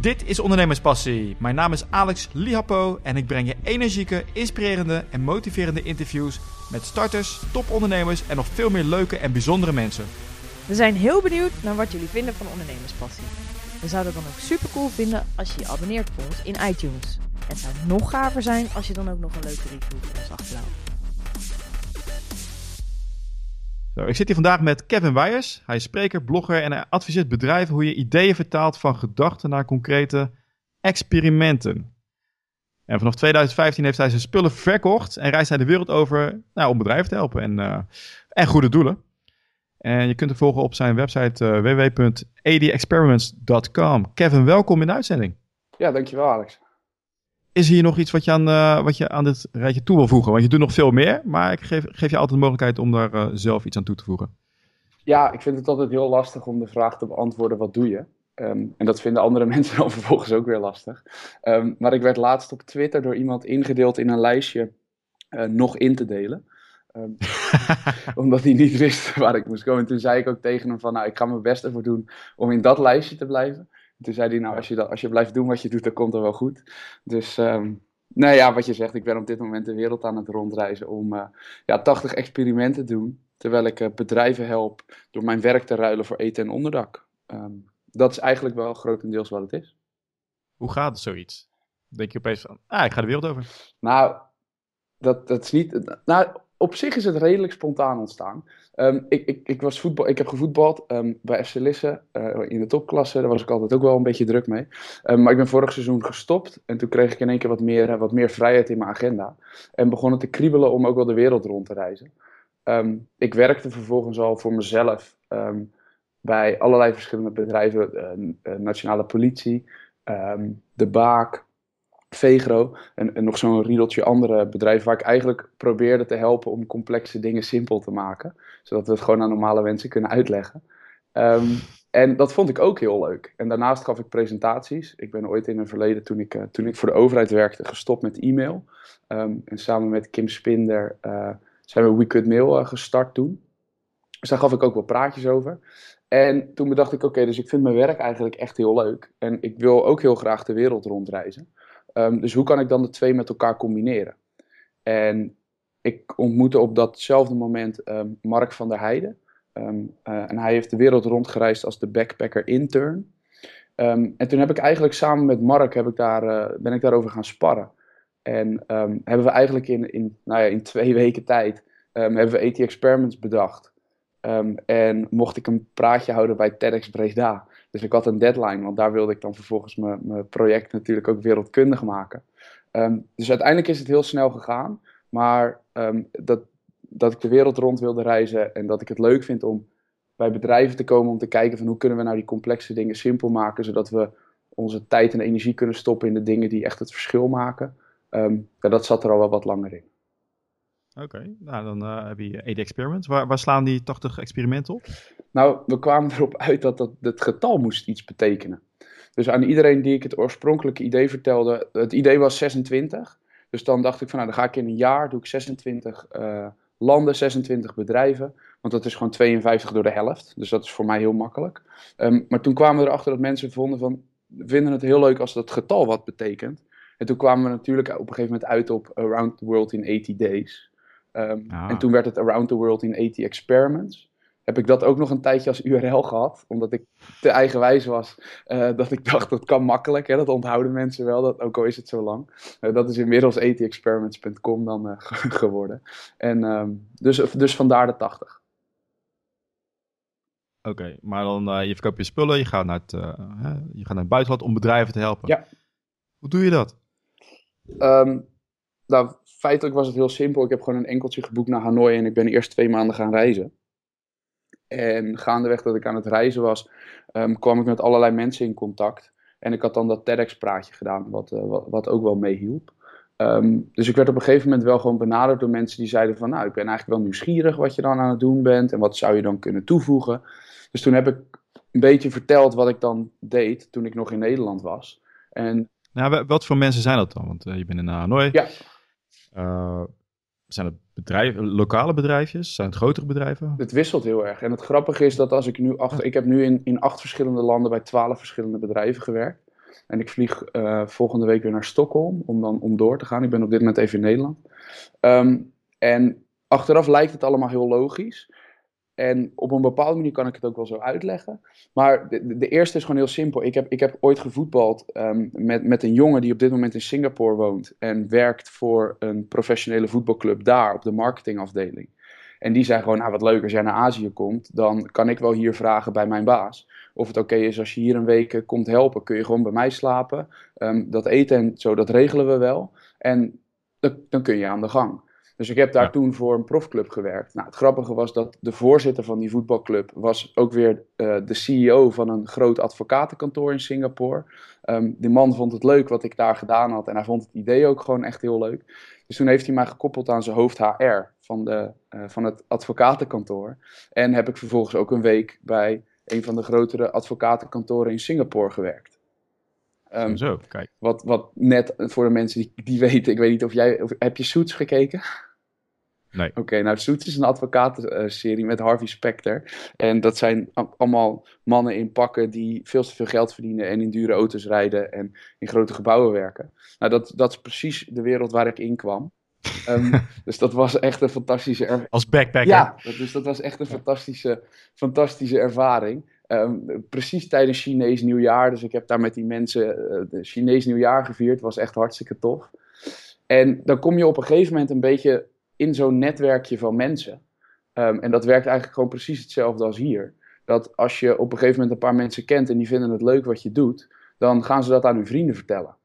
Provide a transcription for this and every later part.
Dit is Ondernemerspassie. Mijn naam is Alex Lihapo en ik breng je energieke, inspirerende en motiverende interviews met starters, topondernemers en nog veel meer leuke en bijzondere mensen. We zijn heel benieuwd naar wat jullie vinden van Ondernemerspassie. We zouden het dan ook super cool vinden als je je abonneert op ons in iTunes. Het zou nog gaver zijn als je dan ook nog een leuke review voor ons achterlaat. Ik zit hier vandaag met Kevin Weijers. Hij is spreker, blogger en adviseert bedrijven hoe je ideeën vertaalt van gedachten naar concrete experimenten. En vanaf 2015 heeft hij zijn spullen verkocht en reist hij de wereld over nou, om bedrijven te helpen en, uh, en goede doelen. En je kunt hem volgen op zijn website uh. Kevin, welkom in de uitzending. Ja, dankjewel Alex. Is hier nog iets wat je aan, uh, wat je aan dit rijtje toe wil voegen? Want je doet nog veel meer, maar ik geef, geef je altijd de mogelijkheid om daar uh, zelf iets aan toe te voegen. Ja, ik vind het altijd heel lastig om de vraag te beantwoorden, wat doe je? Um, en dat vinden andere mensen dan vervolgens ook weer lastig. Um, maar ik werd laatst op Twitter door iemand ingedeeld in een lijstje uh, nog in te delen. Um, omdat hij niet wist waar ik moest komen. En toen zei ik ook tegen hem van, nou, ik ga mijn best ervoor doen om in dat lijstje te blijven. Toen zei hij, nou, als je, dat, als je blijft doen wat je doet, dan komt het wel goed. Dus, um, nou ja, wat je zegt, ik ben op dit moment de wereld aan het rondreizen om uh, ja, 80 experimenten te doen. Terwijl ik uh, bedrijven help door mijn werk te ruilen voor eten en onderdak. Um, dat is eigenlijk wel grotendeels wat het is. Hoe gaat het zoiets? Denk je opeens van, ah, ik ga de wereld over? Nou, dat, dat is niet... Nou, op zich is het redelijk spontaan ontstaan. Um, ik, ik, ik, was voetbal, ik heb gevoetbald um, bij FC Lisse uh, in de topklasse. Daar was ik altijd ook wel een beetje druk mee. Um, maar ik ben vorig seizoen gestopt. En toen kreeg ik in één keer wat meer, uh, wat meer vrijheid in mijn agenda. En begon het te kriebelen om ook wel de wereld rond te reizen. ik werkte vervolgens al voor mezelf bij allerlei verschillende bedrijven. Uh, nationale politie, de Baak, Vegro en, nog zo'n riedeltje andere bedrijven waar ik eigenlijk probeerde te helpen om complexe dingen simpel te maken. Zodat we het gewoon aan normale mensen kunnen uitleggen. Um, en dat vond ik ook heel leuk. En daarnaast gaf ik presentaties. Ik ben ooit in een verleden, toen ik, uh, toen ik voor de overheid werkte, gestopt met e-mail. Um, en samen met Kim Spinder uh, zijn we We Mail uh, gestart toen. Dus daar gaf ik ook wel praatjes over. En toen bedacht ik, oké, dus ik vind mijn werk eigenlijk echt heel leuk. En ik wil ook heel graag de wereld rondreizen. Um, dus hoe kan ik dan de twee met elkaar combineren? En ik ontmoette op datzelfde moment um, Mark van der Heijden. Um, uh, en hij heeft de wereld rondgereisd als de backpacker intern. en toen heb ik eigenlijk samen met Mark heb ik daar, uh, ben ik daarover gaan sparren. En hebben we eigenlijk in, in, nou ja, in twee weken tijd hebben we AT Experiments bedacht. en mocht ik een praatje houden bij TEDx Breda. Dus ik had een deadline, want daar wilde ik dan vervolgens mijn project natuurlijk ook wereldkundig maken. Um, dus uiteindelijk is het heel snel gegaan. Maar um, dat, dat ik de wereld rond wilde reizen en dat ik het leuk vind om bij bedrijven te komen om te kijken van hoe kunnen we nou die complexe dingen simpel maken, zodat we onze tijd en energie kunnen stoppen in de dingen die echt het verschil maken. Um, ja, dat zat er al wel wat langer in. Oké, nou dan uh, heb je AD Experiments. Waar, waar, slaan die 80 experimenten op? Nou, we kwamen erop uit dat, dat het getal moest iets betekenen. Dus aan iedereen die ik het oorspronkelijke idee vertelde, het idee was 26. Dus dan dacht ik van nou, dan ga ik in een jaar, doe ik 26 uh, landen, 26 bedrijven. Want dat is gewoon 52 door de helft. Dus dat is voor mij heel makkelijk. Um, maar toen kwamen we erachter dat mensen vonden van, vinden het heel leuk als dat getal wat betekent. En toen kwamen we natuurlijk op een gegeven moment uit op Around the World in 80 Days. Um, ah. En toen werd het Around the World in 80 Experiments. Heb ik dat ook nog een tijdje als URL gehad, omdat ik te eigenwijs was. Uh, dat ik dacht, dat kan makkelijk, hè? dat onthouden mensen wel, dat, ook al is het zo lang. Uh, dat is inmiddels atexperiments.com dan uh, geworden. En um, dus, dus vandaar de 80. Oké, okay, maar dan je verkoopt je spullen, je gaat, naar het, je gaat naar het buitenland om bedrijven te helpen. Ja. Hoe doe je dat? Um, nou, feitelijk was het heel simpel. Ik heb gewoon een enkeltje geboekt naar Hanoi en ik ben eerst twee maanden gaan reizen. En gaandeweg dat ik aan het reizen was, um, kwam ik met allerlei mensen in contact. En ik had dan dat TEDx-praatje gedaan, wat, uh, wat, wat, ook wel meehielp. Um, dus ik werd op een gegeven moment wel gewoon benaderd door mensen die zeiden van... nou, ik ben eigenlijk wel nieuwsgierig wat je dan aan het doen bent... en wat zou je dan kunnen toevoegen. Dus toen heb ik een beetje verteld wat ik dan deed toen ik nog in Nederland was. En, nou, wat voor mensen zijn dat dan? Want uh, je bent in Hanoi. Ja. Uh, zijn het bedrijven, lokale bedrijfjes? Zijn het grotere bedrijven? Het wisselt heel erg. En het grappige is dat als ik nu acht, ik heb nu in, in acht verschillende landen bij twaalf verschillende bedrijven gewerkt. En ik vlieg eh, volgende week weer naar Stockholm om dan om door te gaan. Ik ben op dit moment even in Nederland. Ehm, en achteraf lijkt het allemaal heel logisch. En op een bepaalde manier kan ik het ook wel zo uitleggen. Maar de, de eerste is gewoon heel simpel. Ik heb, ik heb ooit gevoetbald ehm, met, met een jongen die op dit moment in Singapore woont. En werkt voor een professionele voetbalclub daar op de marketingafdeling. En die zei gewoon, nou wat leuk als jij naar Azië komt, dan kan ik wel hier vragen bij mijn baas. Of het oké is als je hier een week eh, komt helpen, kun je gewoon bij mij slapen. Ehm, dat eten en zo, dat regelen we wel. En dan, dan kun je aan de gang. Dus ik heb daar toen voor een profclub gewerkt. Nou, het grappige was dat de voorzitter van die voetbalclub was ook weer uh, de CEO van een groot advocatenkantoor in Singapore. Um, die man vond het leuk wat ik daar gedaan had en hij vond het idee ook gewoon echt heel leuk. Dus toen heeft hij mij gekoppeld aan zijn hoofd HR van, de, uh, van het advocatenkantoor. En heb ik vervolgens ook een week bij een van de grotere advocatenkantoren in Singapore gewerkt. Um, Zo, kijk. Wat, wat net voor de mensen die, die weten, ik weet niet of jij, of, heb je Suits gekeken? Nee. Oké, okay, nou Suits is een advocatenserie met Harvey Specter. En dat zijn allemaal mannen in pakken die veel te veel geld verdienen en in dure auto's rijden en in grote gebouwen werken. Nou, dat, dat is precies de wereld waar ik in kwam. um, dus dat was echt een fantastische ervaring. Als backpacker? Ja, dus dat was echt een fantastische, fantastische ervaring. Um, precies tijdens Chinees nieuwjaar. Dus ik heb daar met die mensen uh, de Chinees nieuwjaar gevierd. Was echt hartstikke tof. En dan kom je op een gegeven moment een beetje in zo'n netwerkje van mensen. Um, en dat werkt eigenlijk gewoon precies hetzelfde als hier. Dat als je op een gegeven moment een paar mensen kent en die vinden het leuk wat je doet, dan gaan ze dat aan hun vrienden vertellen.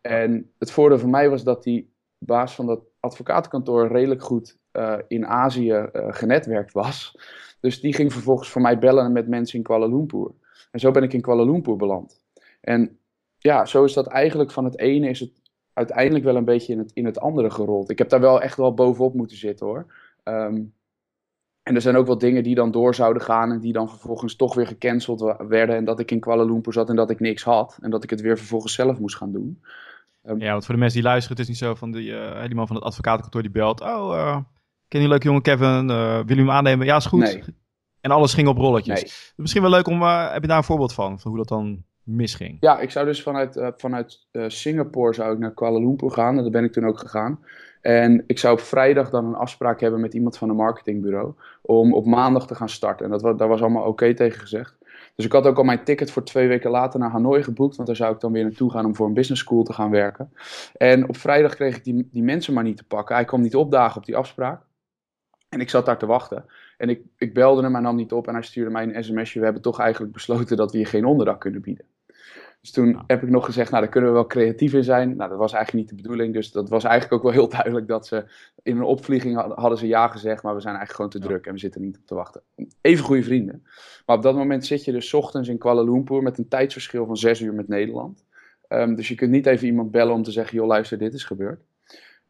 En het voordeel voor mij was dat die baas van dat advocatenkantoor redelijk goed uh, in Azië uh, genetwerkt was. Dus die ging vervolgens voor mij bellen met mensen in Kuala Lumpur. En zo ben ik in Kuala Lumpur beland. En ja, zo is dat eigenlijk van het ene is het uiteindelijk wel een beetje in het, in het andere gerold. Ik heb daar wel echt wel bovenop moeten zitten hoor. Um, en er zijn ook wel dingen die dan door zouden gaan en die dan vervolgens toch weer gecanceld werden. En dat ik in Kuala Lumpur zat en dat ik niks had. En dat ik het weer vervolgens zelf moest gaan doen. Um, ja, want voor de mensen die luisteren, het is niet zo van die, uh, die man van het advocatenkantoor die belt. Oh, uh, ken je leuk jongen Kevin? Uh, wil je hem aannemen? Ja, is goed. Nee. En alles ging op rolletjes. Nee. Misschien wel leuk om, heb je daar een voorbeeld van? Van hoe dat dan misging? Ja, ik zou dus vanuit, uh, vanuit uh, Singapore zou ik naar Kuala Lumpur gaan. En daar ben ik toen ook gegaan. En ik zou op vrijdag dan een afspraak hebben met iemand van een marketingbureau. Om op maandag te gaan starten. En dat, daar was allemaal oké tegen gezegd. Dus ik had ook al mijn ticket voor twee weken later naar Hanoi geboekt. Want daar zou ik dan weer naartoe gaan om voor een business school te gaan werken. En op vrijdag kreeg ik die, die mensen maar niet te pakken. Hij kwam niet opdagen op die afspraak. En ik zat daar te wachten. En ik, ik belde hem, hij nam niet op en hij stuurde mij een sms'je. We hebben toch eigenlijk besloten dat we je geen onderdak kunnen bieden. Dus toen ja. heb ik nog gezegd, nou daar kunnen we wel creatief in zijn. Nou dat was eigenlijk niet de bedoeling. Dus dat was eigenlijk ook wel heel duidelijk dat ze in een opvlieging hadden ze ja gezegd. Maar we zijn eigenlijk gewoon te druk en we zitten niet op te wachten. Even goede vrienden. Maar op dat moment zit je dus ochtends in Kuala Lumpur met een tijdsverschil van zes uur met Nederland. Um, dus je kunt niet even iemand bellen om te zeggen, joh luister dit is gebeurd.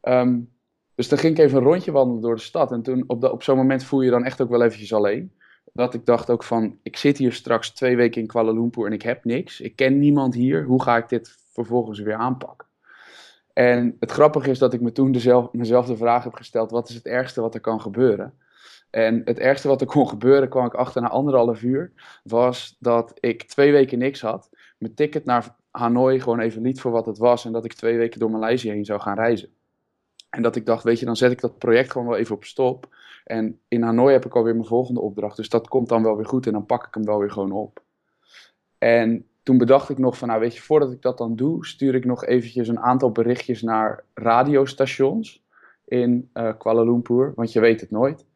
Um, dus dan ging ik even een rondje wandelen door de stad. En toen op, de, op zo'n moment voel je dan echt ook wel eventjes alleen. Dat ik dacht ook van, ik zit hier straks twee weken in Kuala Lumpur en ik heb niks. Ik ken niemand hier. Hoe ga ik dit vervolgens weer aanpakken? En het grappige is dat ik me toen mezelf de vraag heb gesteld, wat is het ergste wat er kan gebeuren? En het ergste wat er kon gebeuren, kwam ik achter na anderhalf uur, was dat ik twee weken niks had. Mijn ticket naar Hanoi gewoon even liet voor wat het was en dat ik twee weken door Maleisië heen zou gaan reizen. En dat ik dacht, weet je, dan zet ik dat project gewoon wel even op stop. En in Hanoi heb ik alweer mijn volgende opdracht. Dus dat komt dan wel weer goed en dan pak ik hem wel weer gewoon op. En toen bedacht ik nog van, nou weet je, voordat ik dat dan doe, stuur ik nog eventjes een aantal berichtjes naar radiostations in uh, Kuala Lumpur. Want je weet het nooit.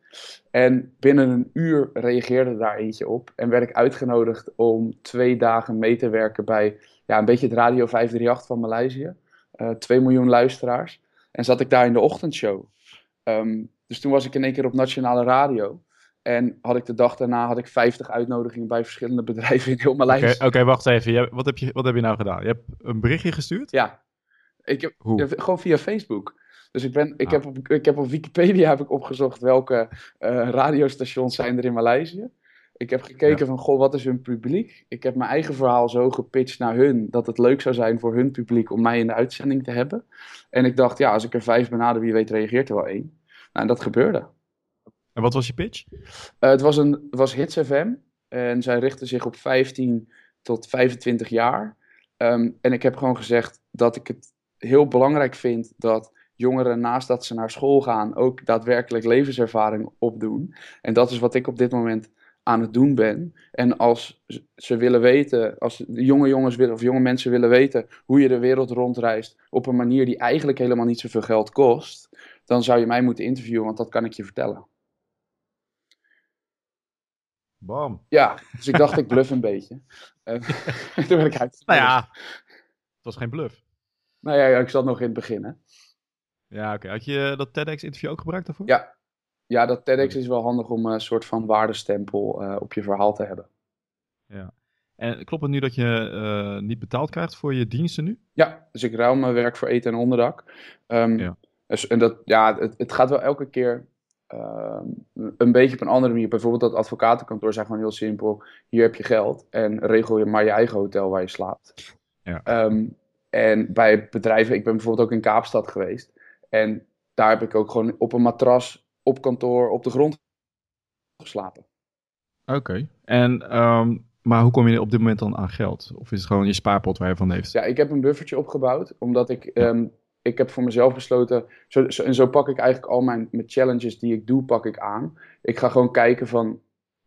En binnen een uur reageerde daar eentje op. En werd ik uitgenodigd om twee dagen mee te werken bij ja, een beetje het Radio 538 van Maleisië. Uh, 2 miljoen luisteraars. En zat ik daar in de ochtendshow. Um, dus toen was ik in één keer op nationale radio. En had ik de dag daarna had ik 50 uitnodigingen bij verschillende bedrijven in heel Maleisië. Oké, okay, okay, wacht even. Je, wat, heb je, wat heb je nou gedaan? Je hebt een berichtje gestuurd? Ja. Ik heb, gewoon via Facebook. Dus ik, ben, ik, ah. heb op, ik heb op Wikipedia heb ik opgezocht welke uh, radiostations zijn er in Maleisië. Ik heb gekeken ja. van, goh, wat is hun publiek? Ik heb mijn eigen verhaal zo gepitcht naar hun, dat het leuk zou zijn voor hun publiek om mij in de uitzending te hebben. En ik dacht, ja, als ik er vijf benader, wie weet reageert er wel één. Nou, en dat gebeurde. En wat was je pitch? Uh, het was, een, was Hits FM en zij richtte zich op 15 tot 25 jaar. Ehm, en ik heb gewoon gezegd dat ik het heel belangrijk vind dat jongeren naast dat ze naar school gaan ook daadwerkelijk levenservaring opdoen. En dat is wat ik op dit moment aan het doen ben. En als ze willen weten, als jonge jongens willen, of jonge mensen willen weten hoe je de wereld rondreist op een manier die eigenlijk helemaal niet zoveel geld kost, dan zou je mij moeten interviewen, want dat kan ik je vertellen. Bam. Ja, dus ik dacht ik bluff een beetje. Toen ben ik uit. Nou ja, het was geen bluff. Nou ja, ik zat nog in het begin, hè. Ja, oké. Had je dat TEDx-interview ook gebruikt daarvoor? Ja. Ja, dat TEDx is wel handig om een soort van waardestempel uh, op je verhaal te hebben. Ja. En klopt het nu dat je uh, niet betaald krijgt voor je diensten nu? Ja, dus ik ruil mijn werk voor eten en onderdak. Um, ja. Dus, en dat, ja, het, het gaat wel elke keer uh, een beetje op een andere manier. Bijvoorbeeld dat advocatenkantoor zegt gewoon heel simpel: hier heb je geld en regel je maar je eigen hotel waar je slaapt. Ja. Um, en bij bedrijven, ik ben bijvoorbeeld ook in Kaapstad geweest. En daar heb ik ook gewoon op een matras op kantoor op de grond geslapen. Oké. Okay. En um, maar hoe kom je op dit moment dan aan geld? Of is het gewoon je spaarpot waar je van heeft? Ja, ik heb een buffertje opgebouwd, omdat ik, um, ik heb voor mezelf besloten, zo, zo, en zo pak ik eigenlijk al mijn, mijn challenges die ik doe, pak ik aan. Ik ga gewoon kijken van,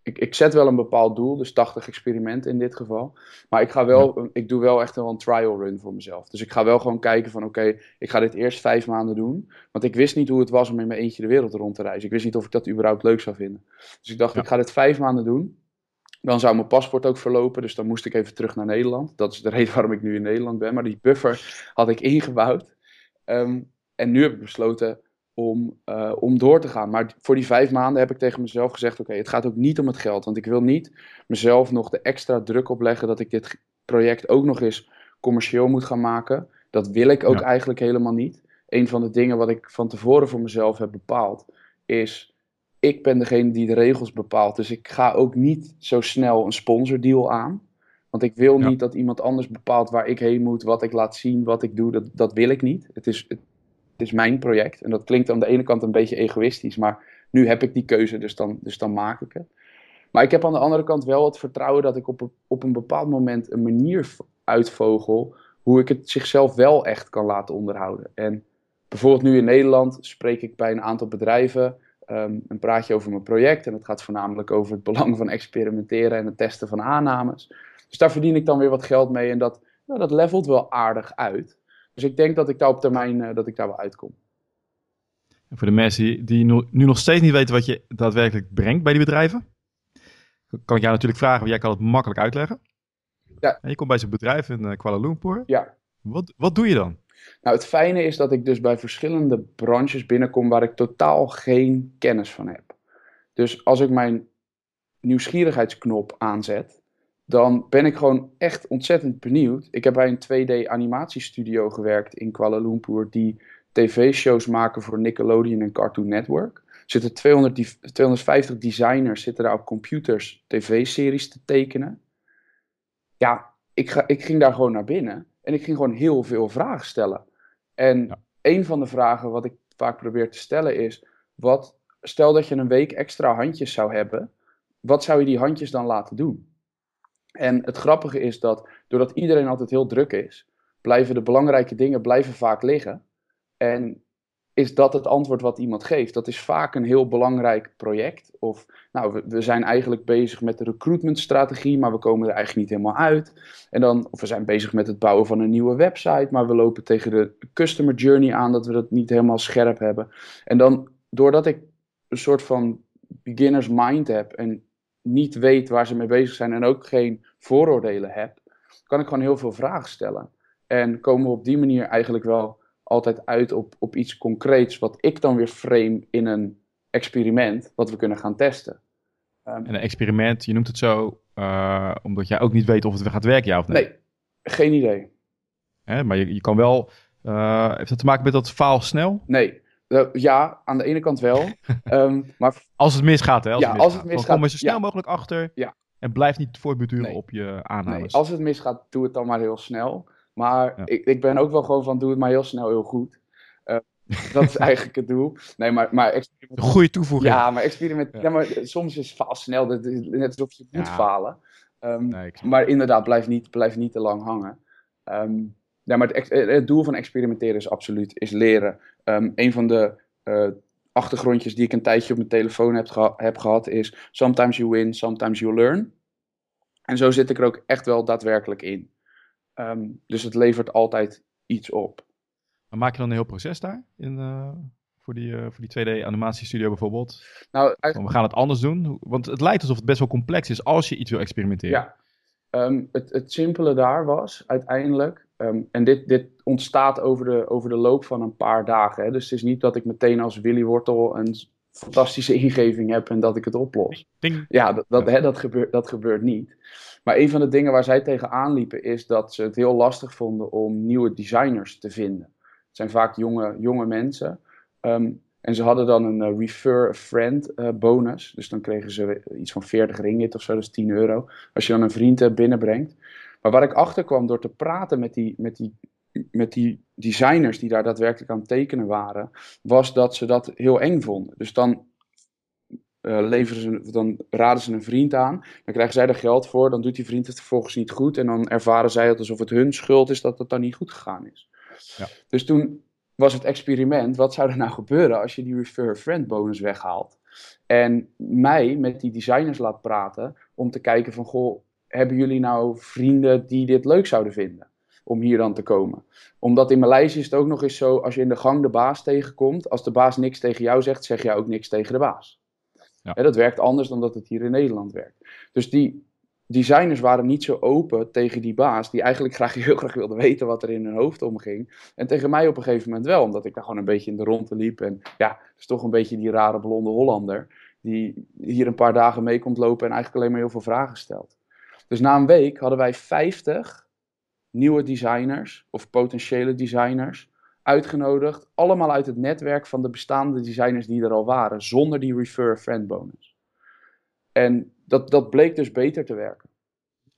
ik, ik zet wel een bepaald doel, dus 80 experimenten in dit geval. Maar ik ga wel, ja. ik doe wel echt wel een trial run voor mezelf. Dus ik ga wel gewoon kijken van, oké, okay, ik ga dit eerst vijf maanden doen. Want ik wist niet hoe het was om in mijn eentje de wereld rond te reizen. Ik wist niet of ik dat überhaupt leuk zou vinden. Dus ik dacht, ja. ik ga dit vijf maanden doen. Dan zou mijn paspoort ook verlopen, dus dan moest ik even terug naar Nederland. Dat is de reden waarom ik nu in Nederland ben. Maar die buffer had ik ingebouwd. Um, en nu heb ik besloten om, uh, om door te gaan. Maar voor die vijf maanden heb ik tegen mezelf gezegd: Oké, okay, het gaat ook niet om het geld. Want ik wil niet mezelf nog de extra druk opleggen dat ik dit project ook nog eens commercieel moet gaan maken. Dat wil ik ook ja. eigenlijk helemaal niet. Een van de dingen wat ik van tevoren voor mezelf heb bepaald is ik ben degene die de regels bepaalt. Dus ik ga ook niet zo snel een sponsordeal aan. Want ik wil ja. niet dat iemand anders bepaalt waar ik heen moet, wat ik laat zien, wat ik doe. Dat, dat wil ik niet. Het is, het, het is mijn project. En dat klinkt aan de ene kant een beetje egoïstisch, maar nu heb ik die keuze, dus dan, dus dan maak ik het. Maar ik heb aan de andere kant wel het vertrouwen dat ik op, op een bepaald moment een manier uitvogel hoe ik het zichzelf wel echt kan laten onderhouden. En bijvoorbeeld nu in Nederland spreek ik bij een aantal bedrijven um, een praatje over mijn project. En het gaat voornamelijk over het belang van experimenteren en het testen van aannames. Dus daar verdien ik dan weer wat geld mee en dat, nou, dat levelt wel aardig uit. Dus ik denk dat ik daar op termijn uh, dat ik daar wel uitkom. En voor de mensen die, nu nog steeds niet weten wat je daadwerkelijk brengt bij die bedrijven, kan ik jou natuurlijk vragen, want jij kan het makkelijk uitleggen. Ja. En je komt bij zo'n bedrijf in uh, Kuala Lumpur. Ja. Wat, wat doe je dan? Nou, het fijne is dat ik dus bij verschillende branches binnenkom waar ik totaal geen kennis van heb. Dus als ik mijn nieuwsgierigheidsknop aanzet, dan ben ik gewoon echt ontzettend benieuwd. Ik heb bij een 2D animatiestudio gewerkt in Kuala Lumpur die tv-shows maken voor Nickelodeon en Cartoon Network. Er zitten 200, 250 designers zitten daar op computers tv-series te tekenen. Ja, ik, ga, ik ging daar gewoon naar binnen en ik ging gewoon heel veel vragen stellen. En ja. een van de vragen wat ik vaak probeer te stellen is: wat, stel dat je een week extra handjes zou hebben, wat zou je die handjes dan laten doen? En het grappige is dat doordat iedereen altijd heel druk is, blijven de belangrijke dingen blijven vaak liggen. En is dat het antwoord wat iemand geeft? Dat is vaak een heel belangrijk project. Of nou, we, zijn eigenlijk bezig met de recruitmentstrategie, maar we komen er eigenlijk niet helemaal uit. En dan, of we zijn bezig met het bouwen van een nieuwe website, maar we lopen tegen de customer journey aan dat we dat niet helemaal scherp hebben. En dan, doordat ik een soort van beginners mind heb en niet weet waar ze mee bezig zijn en ook geen vooroordelen heb, kan ik gewoon heel veel vragen stellen. En komen we op die manier eigenlijk wel altijd uit op, op iets concreets, wat ik dan weer frame in een experiment, wat we kunnen gaan testen. Um, en een experiment, je noemt het zo, uh, omdat jij ook niet weet of het weer gaat werken, ja of nee? Nee, geen idee. Hè, maar je, je kan wel, uh, heeft dat te maken met dat faal snel? Nee, uh, ja, aan de ene kant wel. um, maar als het misgaat, hè? Als ja, het misgaat. als het misgaat. Dan kom je zo snel ja. mogelijk achter ja. en blijf niet voortbeduren nee. op je aannames. Nee, als het misgaat, doe het dan maar heel snel. Maar ja. ik, ik ben ook wel gewoon van doe het maar heel snel, heel goed. Uh, dat is eigenlijk het doel. Nee, maar, maar goede toevoeging. Ja, maar experiment. Ja. ja maar soms is faal snel. Net alsof je moet falen. Um, nee, maar inderdaad, blijf niet, blijf niet te lang hangen. Ehm, ja, maar het, het, doel van experimenteren is absoluut is leren. Um, een van de uh, achtergrondjes die ik een tijdje op mijn telefoon heb, geha heb gehad is sometimes you win, sometimes you learn. En zo zit ik er ook echt wel daadwerkelijk in. Um, dus het levert altijd iets op. Maar maak je dan een heel proces daar? In, uh, voor, die, uh, voor die 2D animatiestudio bijvoorbeeld? Nou, We gaan het anders doen. Want het lijkt alsof het best wel complex is als je iets wil experimenteren. Ja, um, het, het simpele daar was uiteindelijk Um, en dit, dit ontstaat over de, over de loop van een paar dagen. Hè? Dus het is niet dat ik meteen als Willy Wortel een fantastische ingeving heb en dat ik het oplos. Ding. Ja, dat, dat, hè, dat, gebeurt, dat gebeurt niet. Maar een van de dingen waar zij tegenaan liepen is dat ze het heel lastig vonden om nieuwe designers te vinden. Het zijn vaak jonge, jonge mensen. Um, en ze hadden dan een uh, refer a friend uh, bonus. Dus dan kregen ze iets van 40 ringgit of zo, dat is 10 euro. Als je dan een vriend uh, binnenbrengt. Maar waar ik achter kwam door te praten met die, met die, met die designers die daar daadwerkelijk aan het tekenen waren, was dat ze dat heel eng vonden. Dus dan, uh, leveren ze, dan raden ze een vriend aan, dan krijgen zij er geld voor, dan doet die vriend het vervolgens niet goed en dan ervaren zij het alsof het hun schuld is dat het dan niet goed gegaan is. Ja. Dus toen was het experiment, wat zou er nou gebeuren als je die refer friend bonus weghaalt? En mij met die designers laat praten om te kijken van, goh, hebben jullie nou vrienden die dit leuk zouden vinden? Om hier dan te komen. Omdat in Maleisië is het ook nog eens zo, als je in de gang de baas tegenkomt, als de baas niks tegen jou zegt, zeg jij ook niks tegen de baas. Ja. dat werkt anders dan dat het hier in Nederland werkt. Dus die designers waren niet zo open tegen die baas, die eigenlijk graag, heel graag wilde weten wat er in hun hoofd omging. En tegen mij op een gegeven moment wel, omdat ik daar gewoon een beetje in de ronde liep. En ja, het is toch een beetje die rare blonde Hollander, die hier een paar dagen mee komt lopen en eigenlijk alleen maar heel veel vragen stelt. Dus na een week hadden wij 50 nieuwe designers of potentiële designers uitgenodigd. Allemaal uit het netwerk van de bestaande designers die er al waren, zonder die refer friend bonus. En dat, dat bleek dus beter te werken.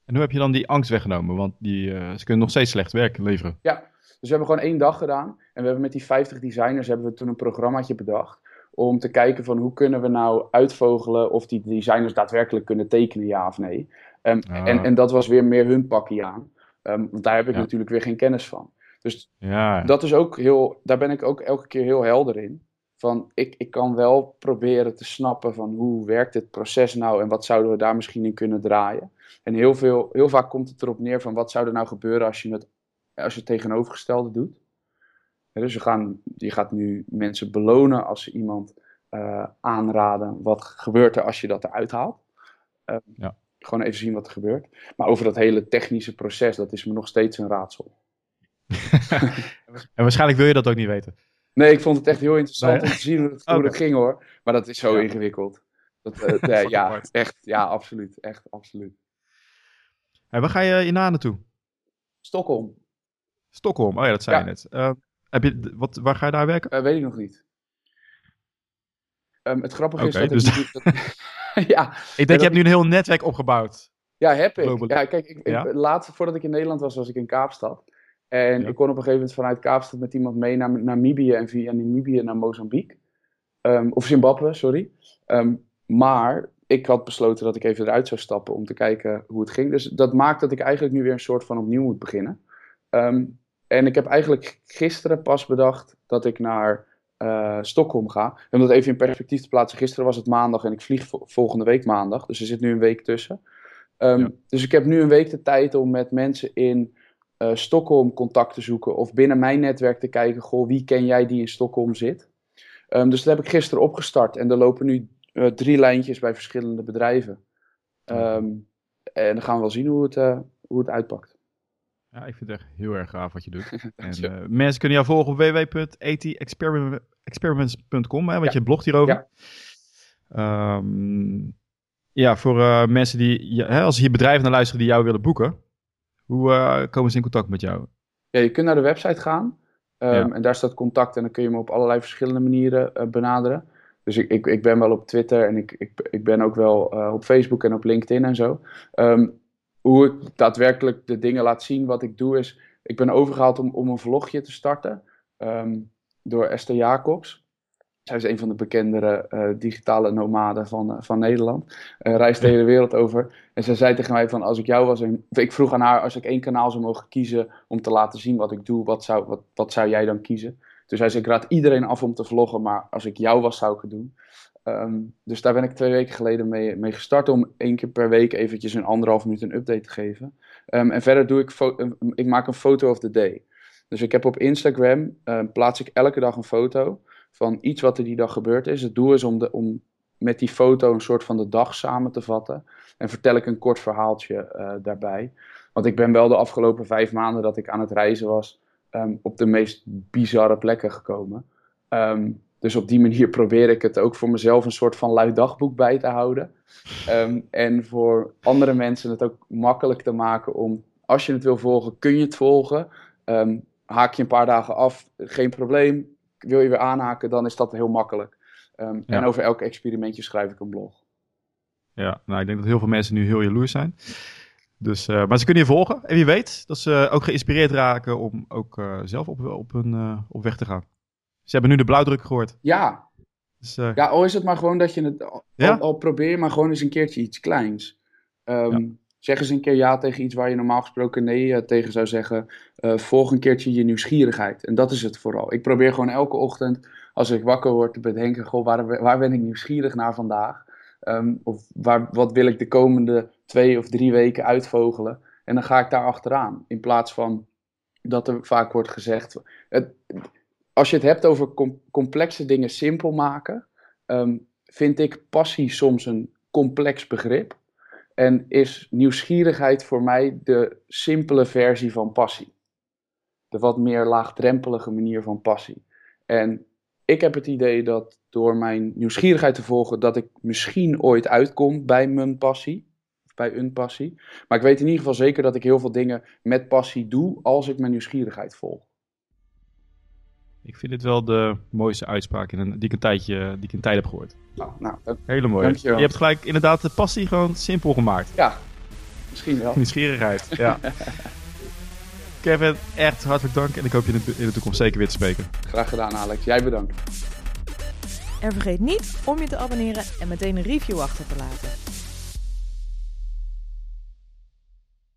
En hoe heb je dan die angst weggenomen? Want die, uh, ze kunnen nog steeds slecht werk leveren. Ja, dus we hebben gewoon één dag gedaan. En we hebben met die 50 designers hebben we toen een programmaatje bedacht. Om te kijken van hoe kunnen we nou uitvogelen of die designers daadwerkelijk kunnen tekenen, ja of nee. Um, Ah. en, en dat was weer meer hun pakje aan. Um, want daar heb ik Ja. natuurlijk weer geen kennis van. Dus Ja, dat is ook heel, daar ben ik ook elke keer heel helder in. Van ik, ik kan wel proberen te snappen van hoe werkt dit proces nou en wat zouden we daar misschien in kunnen draaien. En heel, veel, heel vaak komt het erop neer van wat zou er nou gebeuren als je het, als je het tegenovergestelde doet. Ja, dus je, gaan, je gaat nu mensen belonen als ze iemand uh, aanraden. Wat gebeurt er als je dat eruit haalt? Uh, Ja. Gewoon even zien wat er gebeurt. Maar over dat hele technische proces, dat is me nog steeds een raadsel. en waarschijnlijk wil je dat ook niet weten. Nee, ik vond het echt heel interessant Nee. om te zien hoe het, hoe het ging hoor. Maar dat is zo Ja. ingewikkeld. Dat, eh, nee, ja, echt. Ja, absoluut. Echt, absoluut. Hey, waar ga je hierna naartoe? Stockholm, Stockholm, oh ja, dat zei Ja. je net. Eh, heb je, wat, waar ga je daar werken? Eh, weet ik nog niet. Ehm, het grappige is dat dus- ik niet... dat- ja, Ik denk, dat- je hebt nu een heel netwerk opgebouwd. Ja, heb ik. Ja, kijk, ik, Ja? laatst, voordat ik in Nederland was, was ik in Kaapstad. En Ja. ik kon op een gegeven moment vanuit Kaapstad met iemand mee naar Namibië en via Namibië naar Mozambique. Ehm, of Zimbabwe, sorry. Ehm, maar ik had besloten dat ik even eruit zou stappen om te kijken hoe het ging. Dus dat maakt dat ik eigenlijk nu weer een soort van opnieuw moet beginnen. En ik heb eigenlijk gisteren pas bedacht dat ik naar eh, Stockholm ga. Om dat even in perspectief te plaatsen. Gisteren was het maandag en ik vlieg vo- volgende week maandag. Dus er zit nu een week tussen. Ehm, Ja. Dus ik heb nu een week de tijd om met mensen in eh, Stockholm contact te zoeken. Of binnen mijn netwerk te kijken, goh, wie ken jij die in Stockholm zit? Ehm, dus dat heb ik gisteren opgestart. En er lopen nu eh, drie lijntjes bij verschillende bedrijven. Ehm, en dan gaan we wel zien hoe het, hoe het uitpakt. Ja, ik vind het echt heel erg gaaf wat je doet. En, eh, mensen kunnen jou volgen op www.atexperiments.com, hè, want Ja. je blogt hierover. Ja. Ehm, ja, voor eh, mensen die, ja, hè, als hier bedrijven naar luisteren die jou willen boeken, hoe eh, komen ze in contact met jou? Ja, je kunt naar de website gaan. ehm. En daar staat contact en dan kun je me op allerlei verschillende manieren benaderen. Dus ik, ik, ik ben wel op Twitter en ik, ik, ik ben ook wel op Facebook en op LinkedIn en zo. Ehm, hoe ik daadwerkelijk de dingen laat zien wat ik doe is... Ik ben overgehaald om, om een vlogje te starten ehm, door Esther Jacobs. Zij is een van de bekendere uh, digitale nomaden van, uh, van Nederland. Uh, reist de hele wereld over. En zij zei tegen mij van als ik jou was... En, ik vroeg aan haar als ik één kanaal zou mogen kiezen om te laten zien wat ik doe. Wat zou, wat, wat zou jij dan kiezen? Dus hij zei ik raad iedereen af om te vloggen. Maar als ik jou was zou ik het doen. Um, dus daar ben ik twee weken geleden mee, mee gestart om één keer per week eventjes een anderhalf minuut een update te geven. Um, en verder doe ik, ik maak een foto of the day. Dus ik heb op Instagram, plaats ik elke dag een foto van iets wat er die dag gebeurd is. Het doel is om, de, om met die foto een soort van de dag samen te vatten. En vertel ik een kort verhaaltje uh, daarbij. Want ik ben wel de afgelopen vijf maanden dat ik aan het reizen was, op de meest bizarre plekken gekomen. Um, dus op die manier probeer ik het ook voor mezelf een soort van luid dagboek bij te houden. Um, en voor andere mensen het ook makkelijk te maken om, als je het wil volgen, kun je het volgen. Um, haak je een paar dagen af, geen probleem. Wil je weer aanhaken, dan is dat heel makkelijk. Um, ja. En over elk experimentje schrijf ik een blog. Ja, nou ik denk dat heel veel mensen nu heel jaloers zijn. Dus, uh, maar ze kunnen je volgen. En wie weet dat ze ook geïnspireerd raken om ook uh, zelf op, op, hun, uh, op weg te gaan. Ze hebben nu de blauwdruk gehoord. Ja. Dus, uh... Ja, al is het maar gewoon dat je het. Al, ja? al, probeer maar gewoon eens een keertje iets kleins. Um, ja. Zeg eens een keer ja tegen iets waar je normaal gesproken nee uh, tegen zou zeggen. Uh, volg een keertje je nieuwsgierigheid. En dat is het vooral. Ik probeer gewoon elke ochtend, als ik wakker word, te bedenken: goh, waar, waar ben ik nieuwsgierig naar vandaag? Um, of waar, wat wil ik de komende twee of drie weken uitvogelen? En dan ga ik daar achteraan. In plaats van dat er vaak wordt gezegd. Het, als je het hebt over com complexe dingen simpel maken, um, vind ik passie soms een complex begrip. En is nieuwsgierigheid voor mij de simpele versie van passie. De wat meer laagdrempelige manier van passie. En ik heb het idee dat door mijn nieuwsgierigheid te volgen, dat ik misschien ooit uitkom bij mijn passie. Bij een passie. Maar ik weet in ieder geval zeker dat ik heel veel dingen met passie doe als ik mijn nieuwsgierigheid volg. Ik vind dit wel de mooiste uitspraak in een, die, ik een tijdje, die ik een tijd heb gehoord. Nou, nou Hele mooi. Dankjewel. Je hebt gelijk inderdaad de passie gewoon simpel gemaakt. Ja, misschien wel. Nieuwsgierigheid, ja. Kevin, echt hartelijk dank en ik hoop je in de, in de toekomst zeker weer te spreken. Graag gedaan Alex, jij bedankt. En vergeet niet om je te abonneren en meteen een review achter te laten.